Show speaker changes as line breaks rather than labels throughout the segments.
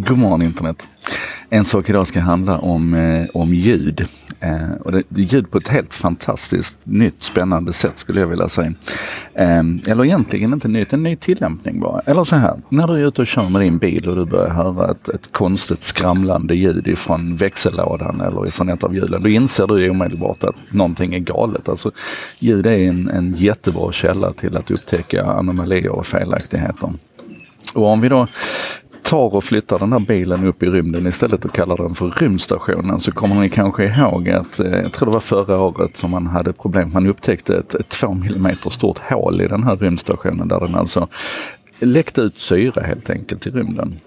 God morgon internet. En sak idag ska handla om, eh, om ljud. Eh, och det, det är ljud på ett helt fantastiskt nytt spännande sätt skulle jag vilja säga. Eh, eller egentligen inte nytt, en ny tillämpning bara. Eller så här, när du är ute och kör med din bil och du börjar höra ett, ett konstigt skramlande ljud ifrån växellådan eller ifrån ett av hjulen. Då inser du omedelbart att någonting är galet. Alltså, ljud är en, en jättebra källa till att upptäcka anomalier och felaktigheter. Och om vi då tar och flyttar den här bilen upp i rymden istället och kallar den för rymdstationen så kommer ni kanske ihåg att, eh, jag tror det var förra året som man hade problem, man upptäckte ett, ett 2 mm stort hål i den här rymdstationen där den alltså läckte ut syre helt enkelt i rymden.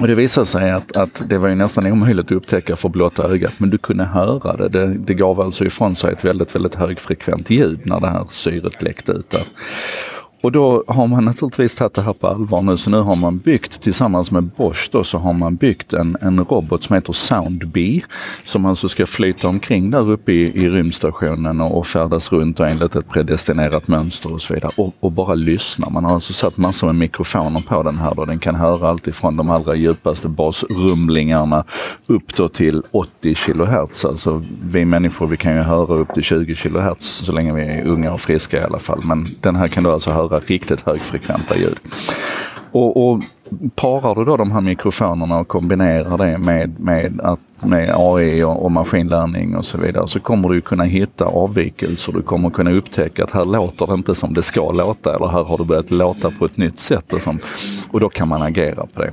Och det visade sig att, att det var ju nästan omöjligt att upptäcka för blotta ögat, men du kunde höra det. det. Det gav alltså ifrån sig ett väldigt, väldigt högfrekvent ljud när det här syret läckte ut där. Och då har man naturligtvis tagit det här på allvar nu. Så nu har man byggt tillsammans med Bosch då, så har man byggt en, en robot som heter Soundbee. Som alltså ska flyta omkring där uppe i, i rymdstationen och, och färdas runt enligt ett predestinerat mönster och så vidare. Och, och, bara lyssna. Man har alltså satt massor med mikrofoner på den här då. Den kan höra allt ifrån de allra djupaste basrumlingarna upp då till 80 kHz. Alltså vi människor vi kan ju höra upp till 20 kHz så länge vi är unga och friska i alla fall. Men den här kan du alltså höra riktigt högfrekventa ljud. Och, och parar du då de här mikrofonerna och kombinerar det med, med, att, med AI och, och maskinlärning och så vidare så kommer du kunna hitta avvikelser. Du kommer kunna upptäcka att här låter det inte som det ska låta eller här har det börjat låta på ett nytt sätt. Och, sånt. och då kan man agera på det.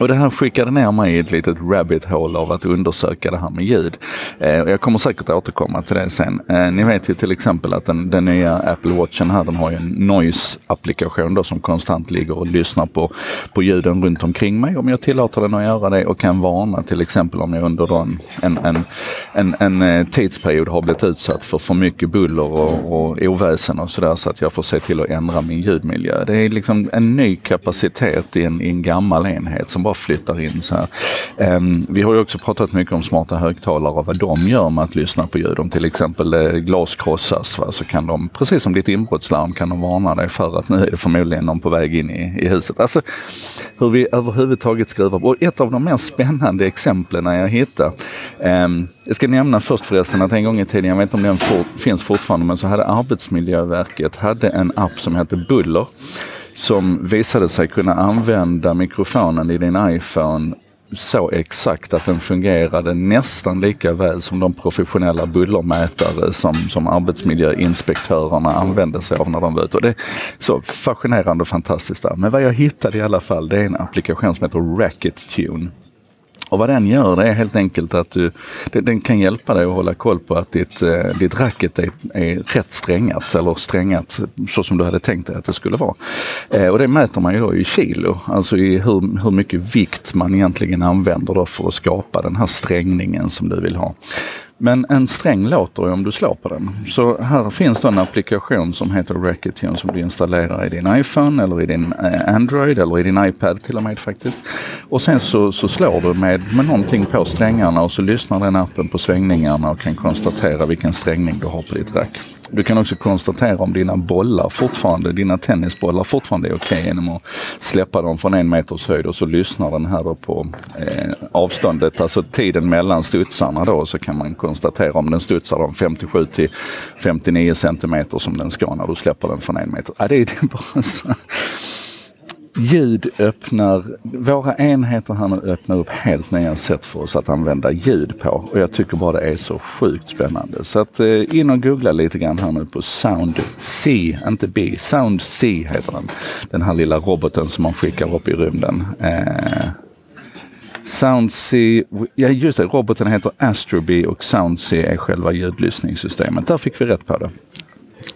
Och det här skickade ner mig i ett litet rabbit hole av att undersöka det här med ljud. Eh, jag kommer säkert återkomma till det sen. Eh, ni vet ju till exempel att den, den nya Apple Watchen här, den har ju en noise-applikation då som konstant ligger och lyssnar på, på ljuden runt omkring mig. Om jag tillåter den att göra det och kan varna till exempel om jag under en, en, en, en, en eh, tidsperiod har blivit utsatt för för mycket buller och, och oväsen och sådär så att jag får se till att ändra min ljudmiljö. Det är liksom en ny kapacitet i en, i en gammal enhet som bara flyttar in så här. Um, vi har ju också pratat mycket om smarta högtalare och vad de gör med att lyssna på ljud. Om till exempel eh, glas krossas va, så kan de, precis som ditt inbrottslarm, kan de varna dig för att nu är det förmodligen någon på väg in i, i huset. Alltså hur vi överhuvudtaget skruvar Och ett av de mer spännande exemplen jag hittade. Um, jag ska nämna först förresten att en gång i tiden, jag vet inte om den for, finns fortfarande, men så hade Arbetsmiljöverket hade en app som hette Buller som visade sig kunna använda mikrofonen i din iPhone så exakt att den fungerade nästan lika väl som de professionella bullermätare som, som arbetsmiljöinspektörerna använde sig av när de var ute. Och det är så fascinerande och fantastiskt där. Men vad jag hittade i alla fall, det är en applikation som heter Racket Tune. Och vad den gör det är helt enkelt att du, den kan hjälpa dig att hålla koll på att ditt, eh, ditt racket är, är rätt strängat eller strängat så som du hade tänkt dig att det skulle vara. Eh, och det mäter man ju då i kilo, alltså i hur, hur mycket vikt man egentligen använder då för att skapa den här strängningen som du vill ha. Men en sträng låter ju om du slår på den. Så här finns då en applikation som heter Racketune som du installerar i din iPhone eller i din eh, Android eller i din iPad till och med faktiskt. Och sen så, så slår du med, med någonting på strängarna och så lyssnar den appen på svängningarna och kan konstatera vilken strängning du har på ditt rack. Du kan också konstatera om dina bollar fortfarande, dina tennisbollar fortfarande är okej okay genom att släppa dem från en meters höjd och så lyssnar den här då på eh, avståndet, alltså tiden mellan studsarna då så kan man konstatera om den studsar de 57 till 59 centimeter som den ska när du släpper den från en meter. Ja, det är bara så. Ljud öppnar, våra enheter här nu öppnar upp helt nya sätt för oss att använda ljud på och jag tycker bara det är så sjukt spännande. Så att eh, in och googla lite grann här nu på Sound C, inte B, Sound C heter den. Den här lilla roboten som man skickar upp i rymden. Eh, SoundSea, ja just det, roboten heter Astrobee och SoundSea är själva ljudlyssningssystemet. Där fick vi rätt på det.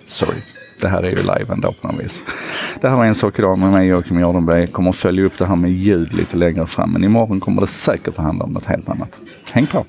Sorry. Det här är ju live ändå på något vis. Det här var en sak idag med mig Joakim Jardenberg. Kommer att följa upp det här med ljud lite längre fram. Men imorgon kommer det säkert att handla om något helt annat. Häng på!